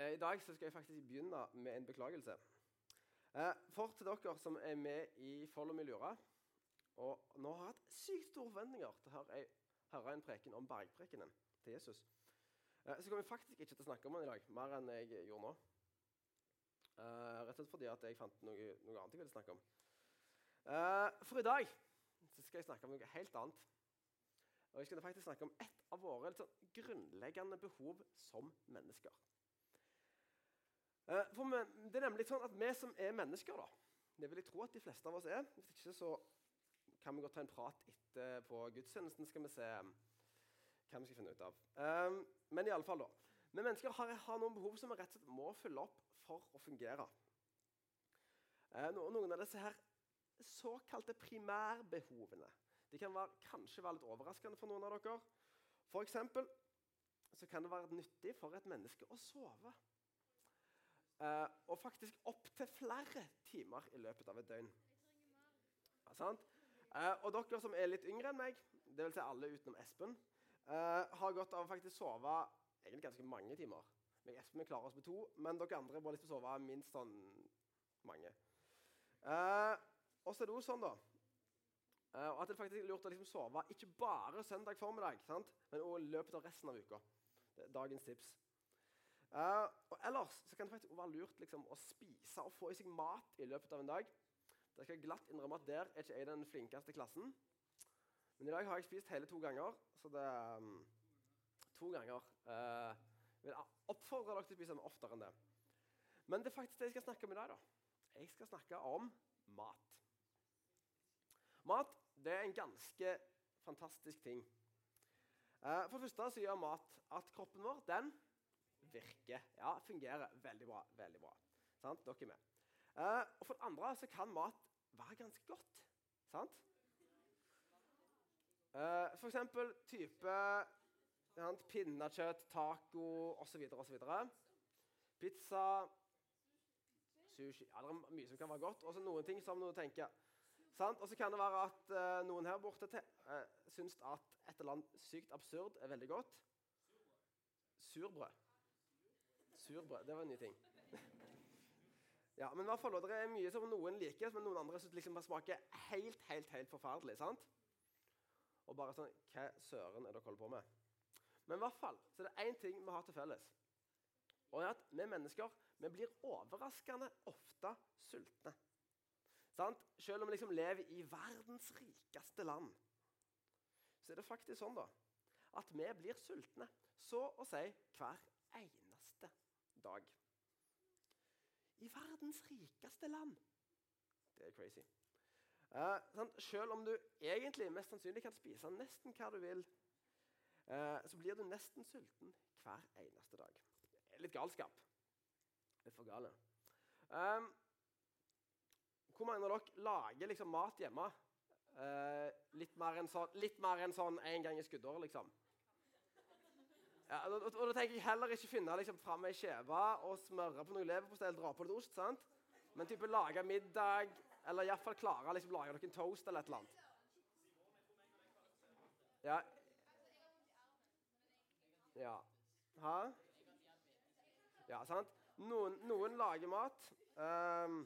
Eh, I dag skal jeg faktisk begynne med en beklagelse. Eh, For til dere som er med i Follow me Lura, og nå har hatt sykt store forventninger til å høre, en preken om bergprekenen til Jesus, eh, så kommer jeg faktisk ikke til å snakke om den i dag, mer enn jeg gjorde nå. Rett og slett fordi jeg fant noe, noe annet jeg ville snakke om. For i dag skal jeg snakke om noe helt annet. Og jeg skal faktisk snakke om et av våre sånn grunnleggende behov som mennesker. Eh, For det er nemlig sånn at vi som er mennesker, da, det vil jeg tro at de fleste av oss er Hvis ikke så kan vi godt ta en prat etter på gudstjenesten, skal vi se hva vi skal finne ut av. Um, men i alle fall da, vi mennesker har, har, noen behov som vi rett og slett må følge opp for å fungere. Noen av disse her såkalte primærbehovene de kan være, kanskje være litt overraskende for noen av dere. For eksempel kan det være nyttig for et menneske å sove. Uh, og faktisk opptil flere timer i løpet av et døgn. Ja, sant? Uh, og dere som er litt yngre enn meg, dvs. Si alle utenom Espen, uh, har godt av å faktisk sove egentlig ganske mange timer. Meg Espen vi klarer oss med to, men dere andre må liksom sove minst sånn mange. og så er det også sånn, da og at det faktisk er lurt å liksom sove ikke bare søndag formiddag, sant? men også løpet av resten av uka. Det er dagens tips. Uh, og ellers så kan det faktisk være lurt liksom, å spise og få i seg mat i løpet av en dag. Det skal jeg glatt innrømme at Der er ikke jeg den flinkeste klassen. Men i dag har jeg spist hele to ganger, så det um, to ganger. Uh, jeg vil oppfordre dere til å spise meg oftere enn det. Men det er faktisk det jeg skal snakke om i dag. da. Jeg skal snakke om mat. Mat det er en ganske fantastisk ting. Uh, for det første så gjør mat at kroppen vår den virker. Ja, fungerer veldig bra. veldig bra. Sant? Dere er med. Uh, og for det andre så kan mat være ganske godt. Sant? Uh, for eksempel type sant, pinnekjøtt, taco osv. osv. Pizza, sushi Ja, det er mye som kan være godt. Og så noen ting som du tenker Og så kan det være at uh, noen her borte uh, syns at et eller annet sykt absurd er veldig godt. Surbrød. Surbrød. Det var en ny ting. ja, men i hvert fall, Det er mye som noen liker, men noen andre syns liksom smaker helt helt, helt forferdelig. sant? Og bare sånn Hva søren er dere holder på med? Men i hvert fall, så er det én ting vi har til felles. Og er at vi mennesker vi blir overraskende ofte sultne. Sant? Selv om vi liksom lever i verdens rikeste land, så er det faktisk sånn da, at vi blir sultne så å si hver eneste dag. I verdens rikeste land. Det er crazy. Uh, sånn, selv om du egentlig mest sannsynlig kan spise nesten hva du vil, uh, så blir du nesten sulten hver eneste dag. Litt galskap. Litt for gale. Um, hvor mange av dere lager liksom mat hjemme? Uh, litt mer enn sånn, én en gang i skuddåret, liksom? Ja, og, og, da tenker jeg heller ikke finne liksom, fram ei skive og smøre på noe leverpostei eller dra på litt ost. sant? Men type lage middag, eller iallfall klare å liksom, lage noen toast eller et eller annet. Ja. Ja. Hæ? Ja, sant? Noen, noen lager mat. Um,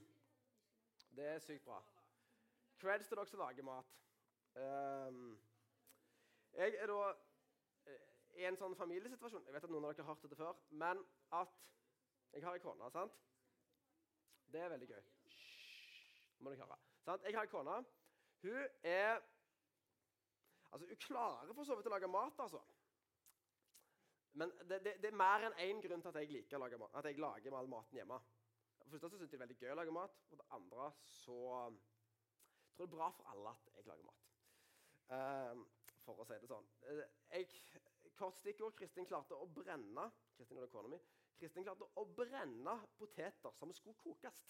det er sykt bra. Creds til dere som lager mat. Um, jeg er da i en sånn familiesituasjon Jeg vet at noen av dere har hørt dette før, men at jeg har ei kone. sant? Det er veldig gøy. Hysj, må dere høre. Sant? Jeg har ei kone. Hun er Altså, hun klarer for så vidt å lage mat, altså. Men det, det, det er mer enn én grunn til at jeg liker å lage mat, at jeg lager all maten hjemme. For det første syns jeg det er veldig gøy å lage mat. Og det andre så jeg tror det er bra for alle at jeg lager mat. Uh, for å si det sånn. Uh, jeg kort stikkord Kristin klarte å brenne Kristin og kona mi, Kristin klarte å brenne poteter som skulle kokes.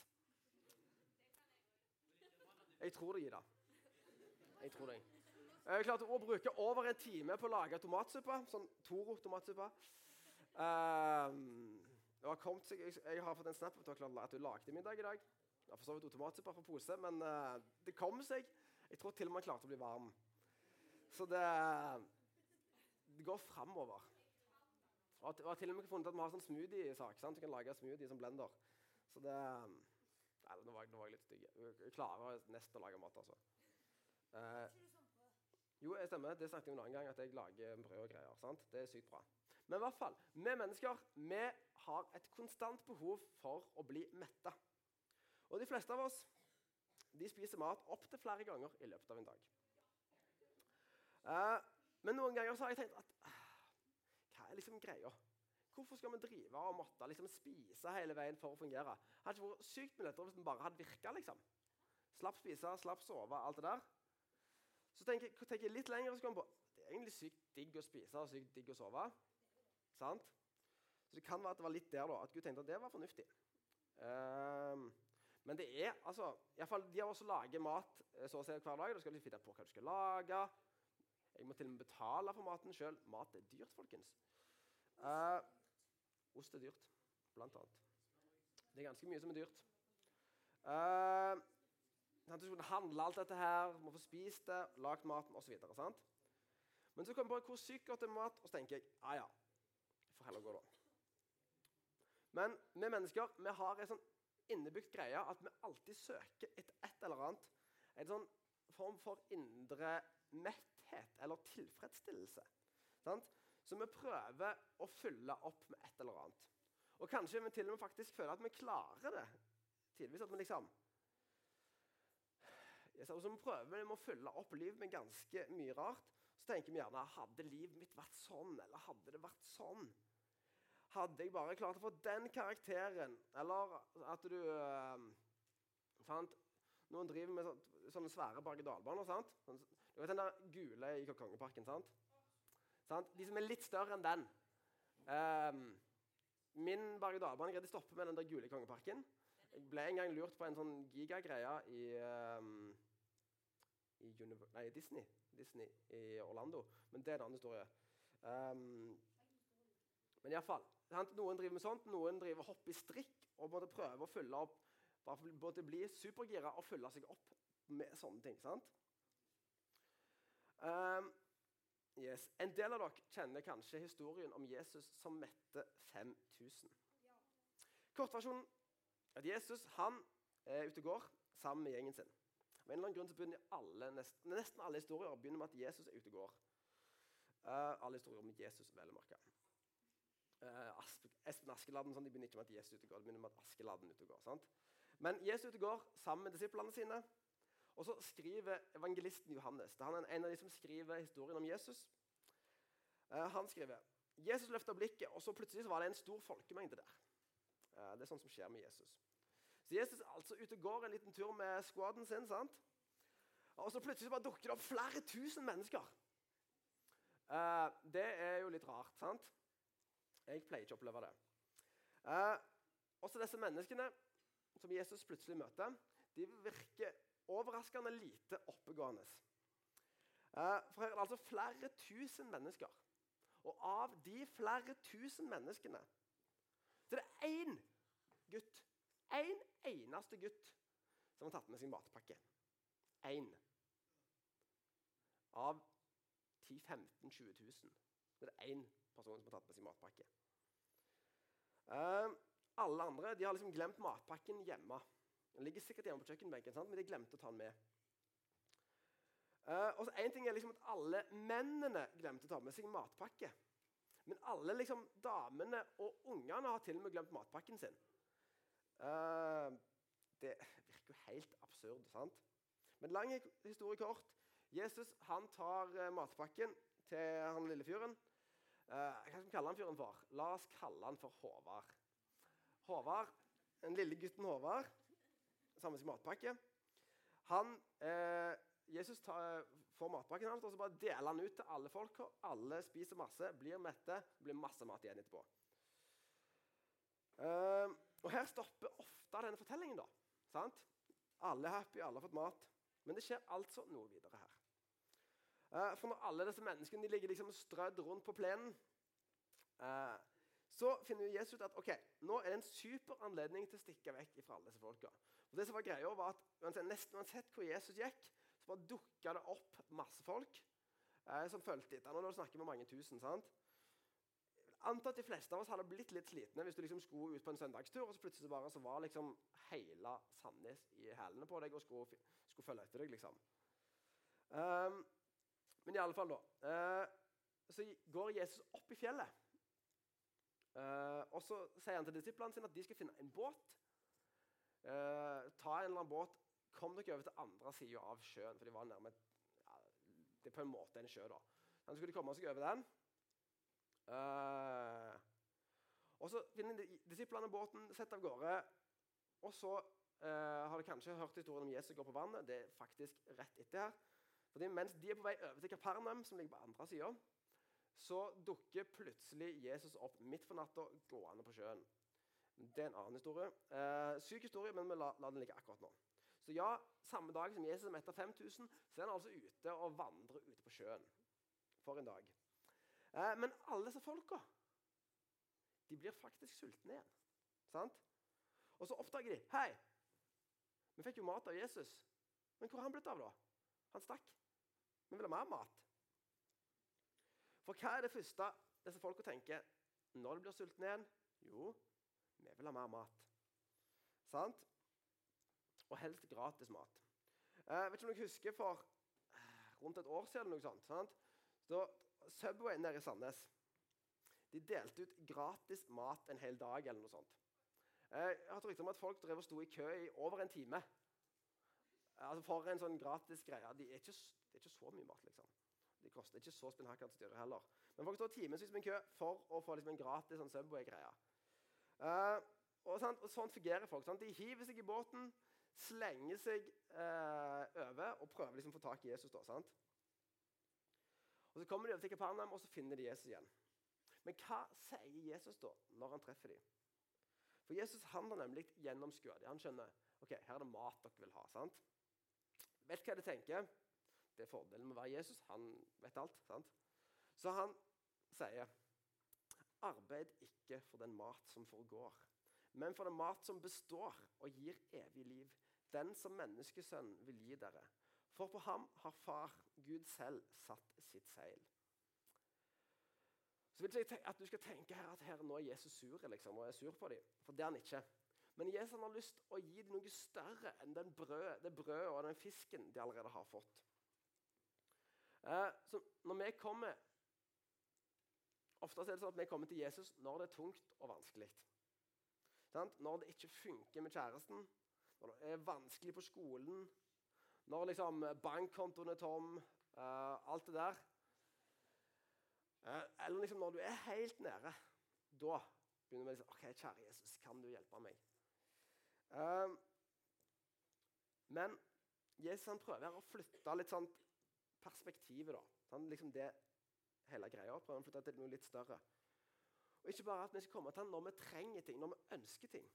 Jeg tror det, Ida. Jeg tror det. Jeg klarte å bruke over en time på å lage tomatsuppe. Sånn Toro tomatsuppe. Um, jeg, jeg, har fått en snap at du lagde middag i dag. Jeg har for så vidt tomatsuppe fra pose, men uh, det kom seg. Jeg tror til og med han klarte å bli varm. Så det det går framover. Og jeg har til og med funnet at vi har sånn smoothie-sak. Du kan lage smoothie som blender. Så det Nei, nå var, jeg- nå var jeg litt stygg. Jeg klarer nesten å lage mat, altså. Eh, jo, jeg stemmer. Det snakket jeg om en annen gang, at jeg lager brød og greier. sant? Det er sykt bra. Men i hvert fall, vi mennesker vi har et konstant behov for å bli metta. Og de fleste av oss de spiser mat opptil flere ganger i løpet av en dag. Eh, men noen ganger har jeg tenkt at ah, Hva er liksom greia? Hvorfor skal vi drive og måtte liksom spise hele veien for å fungere? Hadde ikke vært sykt mye lettere hvis den bare hadde virka. Liksom. Slapp spise, slapp sove, alt det der. Så tenker tenker jeg litt lenger og så kommer på det er egentlig sykt digg å spise og sykt digg å sove. Sant? Så det kan være at det var litt der da, at Gud tenkte at det var fornuftig. Um, men det er altså i alle fall De av oss som lager mat eh, så å si hver dag, da skal du finne på hva du skal lage. Jeg må til og med betale for maten sjøl. Mat er dyrt, folkens. Uh, ost er dyrt, blant annet. Det er ganske mye som er dyrt. Uh, du skulle handle alt dette her, må få spist det, lagd maten osv. Men så kommer jeg på hvor sykt godt det er mat, og så tenker jeg ja, ja, jeg får heller gå, da. Men vi mennesker vi har en sånn innebygd greie at vi alltid søker etter et eller annet. En sånn form for indre metthet eller tilfredsstillelse. Sant? Så vi prøver å fylle opp med et eller annet. Og kanskje vi til og med faktisk føler at vi klarer det. Tidligvis at vi liksom altså vi prøver å fylle opp livet med ganske mye rart. Så tenker vi gjerne hadde livet mitt vært sånn, eller hadde det vært sånn? Hadde jeg bare klart å få den karakteren, eller at du øh, fant, Noen driver med sånne, sånne svære berg-og-dal-baner. Du vet den der gule i Kongeparken? sant? sant? De som er litt større enn den. Um, min berg-og-dal-bane greide å stoppe med den der gule i Kongeparken. Jeg ble en gang lurt på en sånn gigagreie i, um, i nei, Disney. Disney i Orlando. Men det er en annen historie. Um, men iallfall. Noen driver med sånt, noen driver hopper i strikk og måtte prøve å fylle opp bare både bli supergira og fylle seg opp med sånne ting. sant? Um, yes. En del av dere kjenner kanskje historien om Jesus som mette 5000. Kortversjonen er at Jesus han er ute og går sammen med gjengen sin. Av en eller annen grunn så begynner alle, nesten, nesten alle historier begynner med at Jesus er ute og går. Uh, alle historier om Jesus, vel å merke. Uh, Espen Askeladden sånn, de begynner ikke med at Jesus er ute og går, de begynner med at Askeladden er ute og går. sant? Men Jesus er ute og går sammen med disiplene sine. Og så skriver evangelisten Johannes. Det er en av de som skriver historien om Jesus. Uh, han skriver Jesus løfta blikket, og så plutselig så var det en stor folkemengde der. Uh, det er sånn som skjer med Jesus. Så Jesus er altså ute og går en liten tur med squaden sin. sant? Og så plutselig så bare dukker det opp flere tusen mennesker. Uh, det er jo litt rart, sant? Jeg pleier ikke å oppleve det. Også disse menneskene som Jesus plutselig møter, de virker overraskende lite oppegående. Uh, for her er det altså flere tusen mennesker. Og av de flere tusen menneskene så er det én gutt, én en eneste gutt, som har tatt med sin matpakke. Én. Av 10 15 20 000. Det er det én person som har tatt med sin matpakke. Uh, alle andre de har liksom glemt matpakken hjemme. Den ligger sikkert hjemme på kjøkkenbenken, sant? men de glemte å ta den med. Uh, og så en ting er liksom at Alle mennene glemte å ta med seg matpakke. Men alle liksom, damene og ungene har til og med glemt matpakken sin. Uh, det virker jo helt absurd. sant? Men lang historie kort. Jesus han tar uh, matpakken til han lille fyren. Hva skal vi kalle han fyren for? La oss kalle han for Håvard. Håvard, Den lille gutten Håvard, med matpakke. Han, eh, Jesus tar, får matpakken hans og så bare deler han ut til alle folk. og Alle spiser masse, blir mette, blir masse mat igjen etterpå. Eh, og Her stopper ofte denne fortellingen. da, sant? Alle er happy, alle har fått mat. Men det skjer altså noe videre her. Eh, for når alle disse menneskene ligger liksom strødd rundt på plenen, uh, så finner Jesus ut at ok, nå er det en super anledning til å stikke vekk fra alle disse folka. Og det som var greia var at Nesten uansett hvor Jesus gikk, så bare dukka det opp masse folk eh, som fulgte etter. Nå snakker vi mange tusen. sant? Anta at de fleste av oss hadde blitt litt slitne hvis du liksom skulle ut på en søndagstur, og så plutselig bare så var liksom hele Sandnes i hælene på deg og skulle, skulle følge etter deg. liksom. Um, men i alle fall, da. Uh, så går Jesus opp i fjellet. Uh, og så sier han til disiplene sine at de skal finne en båt. Uh, ta en eller annen båt, kom dere over til andre sida av sjøen. For de var nærme ja, Det er på en måte en sjø, da. Så skulle de komme seg over den. Uh, og Så finner disiplene båten, setter av gårde. Og så har dere kanskje hørt historien om Jesus går på vannet. Det er faktisk rett etter her. Fordi Mens de er på vei over til Kapernaum, som ligger på andre sida, så dukker plutselig Jesus opp midt på natta gående på sjøen. Det er en annen historie. Eh, syk historie, men vi lar la den ligge akkurat nå. Så ja, Samme dag som Jesus metter 5000, så er han altså ute og vandrer ute på sjøen. For en dag. Eh, men alle disse folka de blir faktisk sultne igjen. Sant? Og så oppdager de Hei, vi fikk jo mat av Jesus. Men hvor har han blitt av, da? Han stakk. Vi vil ha mer mat. For hva er det første disse folka tenker når de blir sultne igjen? Jo, vi vil ha mer mat. Sant? Og helst gratis mat. Jeg vet ikke om dere husker for eh, rundt et år siden noe sånt, sant? Så Subway nede i Sandnes de delte ut gratis mat en hel dag eller noe sånt. Jeg har trykt rykte om at folk drev og sto i kø i over en time. Altså For en sånn gratis greie. Det er de det er ikke så mye mat, liksom. De koster ikke så spinnhakkende styre heller. Men folk står timevis i kø for å få liksom, en gratis sånn Subway-greie. Uh, og, sånn, og, sånn fungerer folk. Sant? De hiver seg i båten, slenger seg uh, over og prøver liksom å få tak i Jesus. Da, sant? Og Så kommer de over til Kapernaum, og så finner de Jesus igjen. Men hva sier Jesus da, når han treffer dem? For Jesus han har nemlig gjennomskua dem. Han skjønner ok, her er det mat dere vil ha. sant? Vet hva de tenker? Det er fordelen med å være Jesus. Han vet alt. sant? Så han sier Arbeid ikke for den mat som forgår, men for den mat som består og gir evig liv. Den som menneskesønnen vil gi dere. For på ham har Far, Gud selv, satt sitt seil. Så vil jeg at du skal tenke her at her nå er Jesus sur liksom, og er sur på dem. For det er han ikke. Men Jesus har lyst til å gi dem noe større enn brød, det brødet og den fisken de allerede har fått. Eh, så når vi kommer Ofte er det sånn at vi kommer til Jesus når det er tungt og vanskelig. Når det ikke funker med kjæresten, når det er vanskelig på skolen, når liksom bankkontoen er tom, uh, alt det der. Uh, eller liksom når du er helt nede. Da begynner vi liksom OK, kjære Jesus, kan du hjelpe meg? Uh, men Jesus han prøver å flytte litt sånn perspektivet. da. Sånn, liksom det hele greia. Prøve å flytte til noe litt større. Og Ikke bare at vi skal komme til han når vi trenger ting, når vi ønsker ting.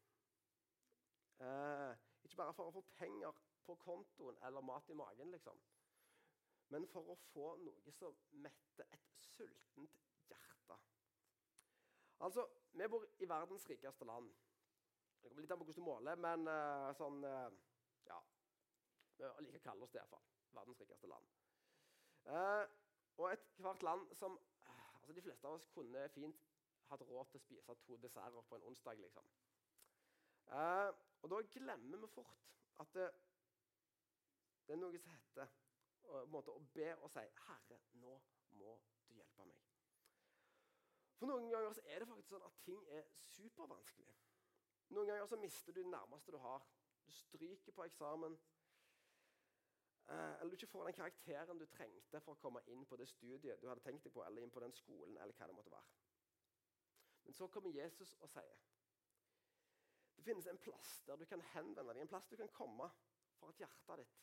Eh, ikke bare for å få penger på kontoen eller mat i magen, liksom. Men for å få noe som metter et sultent hjerte. Altså, Vi bor i verdens rikeste land. Det kommer litt an på hvordan du måler, men uh, sånn uh, Ja. Vi liker å kalle oss det iallfall. Verdens rikeste land. Uh, og ethvert land som altså De fleste av oss kunne fint hatt råd til å spise to desserter på en onsdag. liksom. Eh, og da glemmer vi fort at det, det er noe som heter måte, å be og si 'Herre, nå må du hjelpe meg'. For Noen ganger så er det faktisk sånn at ting er supervanskelig. Noen ganger så mister du det nærmeste du har. Du stryker på eksamen. Eh, eller du ikke får den karakteren du trengte for å komme inn på det studiet du hadde tenkt deg på, eller inn på den skolen, eller hva det måtte være. Men så kommer Jesus og sier det finnes en plass der du kan henvende deg, en plass du kan komme for at hjertet ditt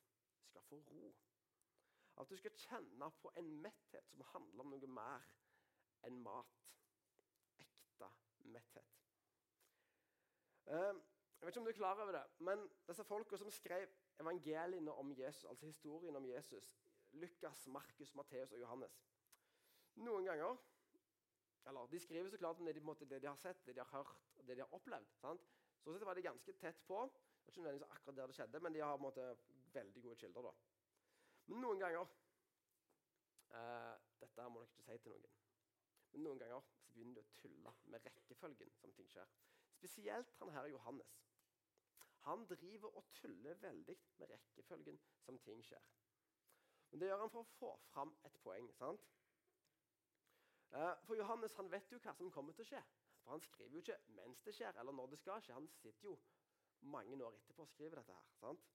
skal få ro. At du skal kjenne på en metthet som handler om noe mer enn mat. Ekte metthet. Eh, jeg vet ikke om du er klar over det, men disse folka som skrev evangeliene om Jesus, altså historien om Jesus, Lukas, Markus, Matteus og Johannes. Noen ganger eller De skriver så klart om det de, måte, det de har sett, det de har hørt det de har opplevd. sant? Så sett var de ganske tett på. Det var ikke nødvendigvis akkurat der det skjedde, men de har måte, veldig gode kilder. da. Men noen ganger eh, Dette må dere ikke si til noen. Men noen ganger så begynner de å tulle med rekkefølgen som ting skjer. Spesielt han her Johannes. Han driver og tuller veldig med rekkefølgen som ting skjer. Men Det gjør han for å få fram et poeng. sant? Eh, for Johannes han vet jo hva som kommer til å skje. For Han skriver jo ikke mens det skjer, eller når det skal skje. Han sitter jo mange år etterpå og skriver dette. her, sant?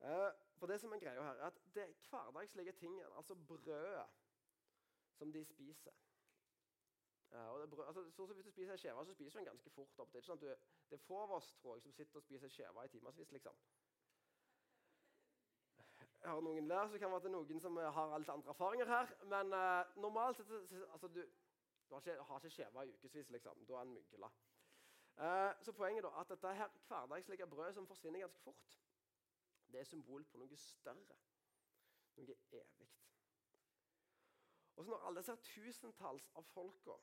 Eh, for det som er greia her, er at det hverdagslige ting, altså brødet som de spiser og det brød, altså, så Hvis du spiser en skjeve, så spiser du den ganske fort opp. Det er, sånn du, det er få av oss tror jeg, som sitter og spiser skjeve i timevis. Liksom. Jeg har noen der, så kan det være noen som har litt andre erfaringer her. Men uh, normalt altså, du, du har ikke, har i ukevis. Liksom. Da er den mygla. Uh, så poenget er at dette her hverdagslige brødet som forsvinner ganske fort, det er symbol på noe større. Noe evig. Og så Når alle disse tusentalls av folka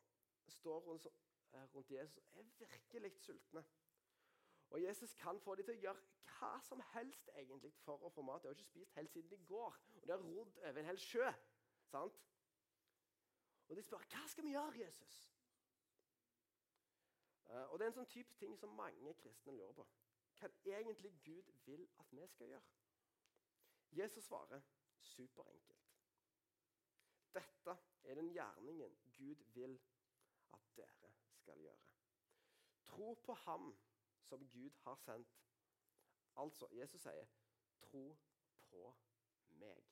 står rundt, eh, rundt Jesus og er virkelig sultne og Jesus kan få dem til å gjøre hva som helst egentlig for å få mat. De har ikke spist helt siden i går, og de har rodd over en hel sjø. sant? Og de spør hva skal vi gjøre, Jesus? Uh, og Det er en sånn type ting som mange kristne lurer på. Hva egentlig Gud vil at vi skal gjøre? Jesus svarer superenkelt. Dette er den gjerningen Gud vil at dere skal gjøre. Tro på Ham som Gud har sendt. Altså, Jesus sier, 'Tro på meg'.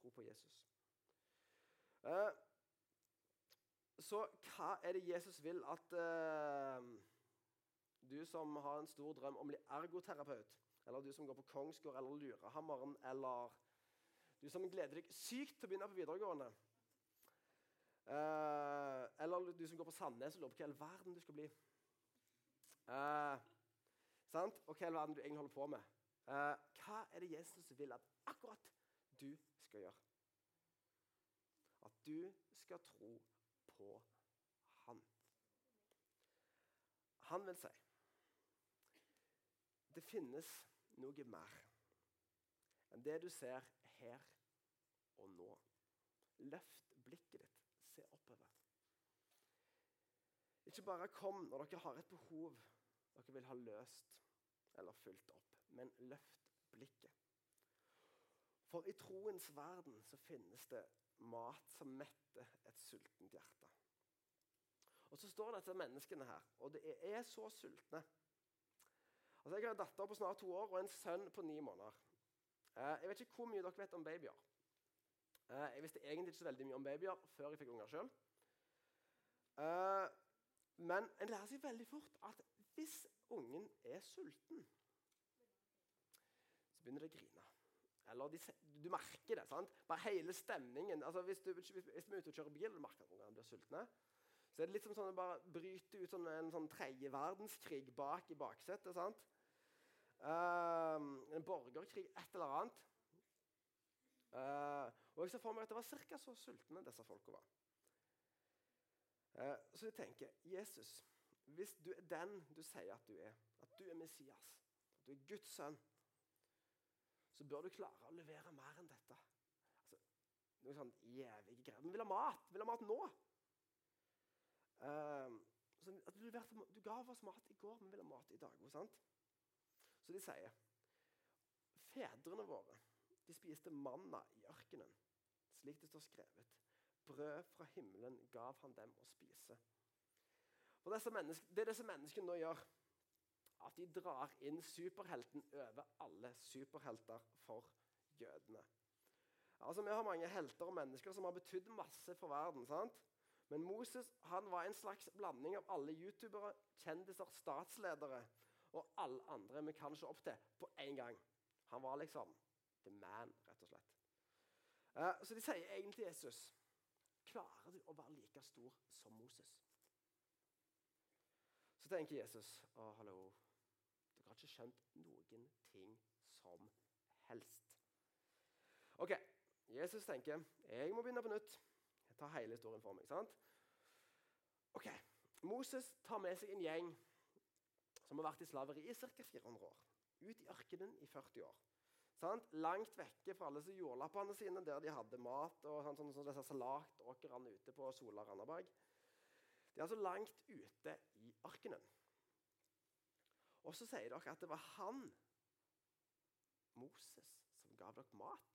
Tro på Jesus. Uh, så hva er det Jesus vil at uh, du som har en stor drøm om å bli ergoterapeut, eller du som går på Kongsgård eller Lurehammeren, eller du som gleder deg sykt til å begynne på videregående, uh, eller du som går på Sandnes og lurer på hva i all verden du skal bli Uh, sant? Og hva i all verden du egentlig holder på med? Uh, hva er det Jesus vil at akkurat du skal gjøre? At du skal tro på Han. Han vil si det finnes noe mer enn det du ser her og nå. Løft blikket ditt. Se oppover. Ikke bare kom når dere har et behov dere vil ha løst eller fulgt opp, men løft blikket. For i troens verden så finnes det mat som metter et sultent hjerte. Og så står disse menneskene her, og de er så sultne. Altså, Jeg har en datter på snart to år og en sønn på ni måneder. Eh, jeg vet ikke hvor mye dere vet om babyer. Eh, jeg visste egentlig ikke så veldig mye om babyer før jeg fikk unger sjøl. Men en lærer seg veldig fort at hvis ungen er sulten, så begynner det å grine. Eller de, du merker det. sant? Bare hele stemningen. Altså, hvis, du, hvis, vi er ute og kjører bil og merker at ungene blir sultne, så er det litt som sånn å bryte ut sånn, en sånn tredje verdenskrig bak i baksetet. sant? Uh, en borgerkrig, et eller annet. Uh, og jeg ser for meg at det var ca. så sultne disse folka var. Eh, så jeg tenker Jesus, hvis du er den du sier at du er, at du er Messias, at du er Guds sønn, så bør du klare å levere mer enn dette. Altså, noe sånn evige greier. Men vil ha mat. Vil ha mat nå. Eh, så, du, du, ga oss mat i går, men vil ha mat i dag. Sant? Så de sier Fedrene våre de spiste manna i ørkenen, slik det står skrevet. Brød fra himmelen gav han dem å spise. For Det disse menneskene nå gjør, at de drar inn superhelten over alle superhelter for jødene. Altså, Vi har mange helter og mennesker som har betydd masse for verden. sant? Men Moses han var en slags blanding av alle youtubere, kjendiser, statsledere og alle andre vi kan se opp til på én gang. Han var liksom the man, rett og slett. Uh, så de sier egentlig Jesus Klarer du å være like stor som Moses? Så tenker Jesus å, hallo, dere har ikke skjønt noen ting som helst. Ok, Jesus tenker jeg må begynne på nytt. Jeg tar hele historien for meg. sant? Ok, Moses tar med seg en gjeng som har vært i slaveri i ca. 400 år. Ut i ørkenen i 40 år. Sant? Langt vekke fra alle jordlappene sine, der de hadde mat og sånn, sånn, sånn, disse salatåkrene ute på Sola Randaberg. De er altså langt ute i ørkenen. Og så sier dere at det var han, Moses, som gav dere mat.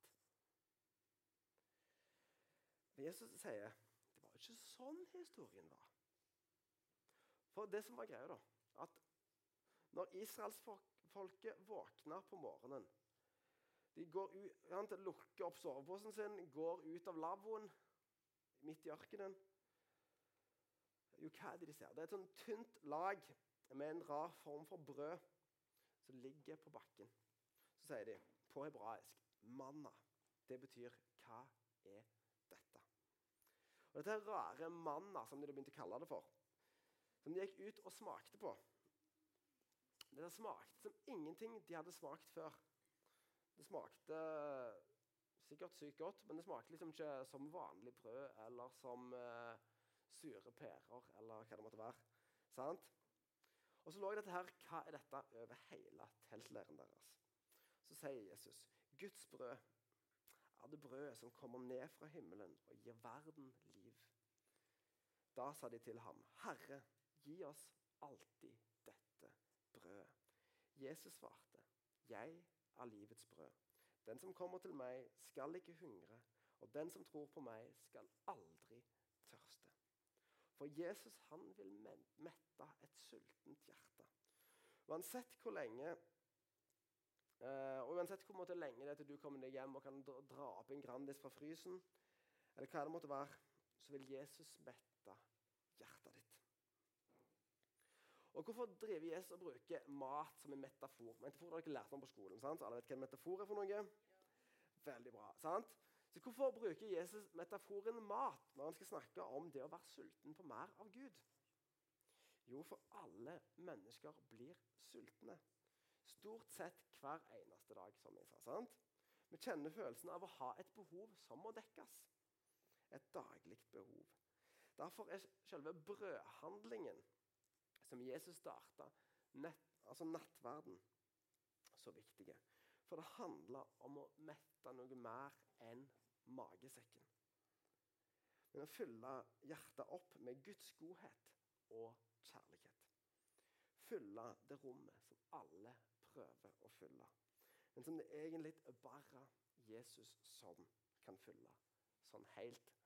Men Jesus sier det var ikke sånn historien var. For det som var greia, da, at når israelsfolket våkna på morgenen De går ut, lukker opp soveposen sin, går ut av lavvoen midt i ørkenen. Jo, hva er det de ser? Det er et sånn tynt lag med en rar form for brød som ligger på bakken. Så sier de på hebraisk 'manna'. Det betyr 'hva er dette'? Og Dette rare manna, som de begynte å kalle det for, som de gikk ut og smakte på Det smakte som ingenting de hadde smakt før. Det smakte sikkert sykt godt, men det smakte liksom ikke som vanlig brød eller som uh, sure pærer eller hva det måtte være. Sant? Og så lå dette her, Hva er dette over hele teltleiren deres? Så sier Jesus, Guds brød er det brødet som kommer ned fra himmelen og gir verden liv. Da sa de til ham, Herre, gi oss alltid dette brødet. Jesus svarte, Jeg er livets brød. Den som kommer til meg, skal ikke hungre, og den som tror på meg, skal aldri tørste. For Jesus han vil mette et sultent hjerte. Uansett hvor lenge uh, og uansett hvor måte, lenge det er til du kommer deg hjem og kan dra opp en Grandis fra frysen, eller hva det måtte være, så vil Jesus mette hjertet. Og Hvorfor driver Jesus og bruker mat som en metafor? Metafor har dere lært om på skolen. sant? Alle vet hva en metafor er for noe? Veldig bra. sant? Så Hvorfor bruker Jesus metaforen mat når han skal snakke om det å være sulten på mer av Gud? Jo, for alle mennesker blir sultne. Stort sett hver eneste dag, som jeg sa. sant? Vi kjenner følelsen av å ha et behov som må dekkes. Et daglig behov. Derfor er selve brødhandlingen som Jesus starta, altså nattverden, så viktige. For det handler om å mette noe mer enn magesekken. Men å fylle hjertet opp med Guds godhet og kjærlighet. Fylle det rommet som alle prøver å fylle. Men som det egentlig bare Jesus som kan fylle sånn helt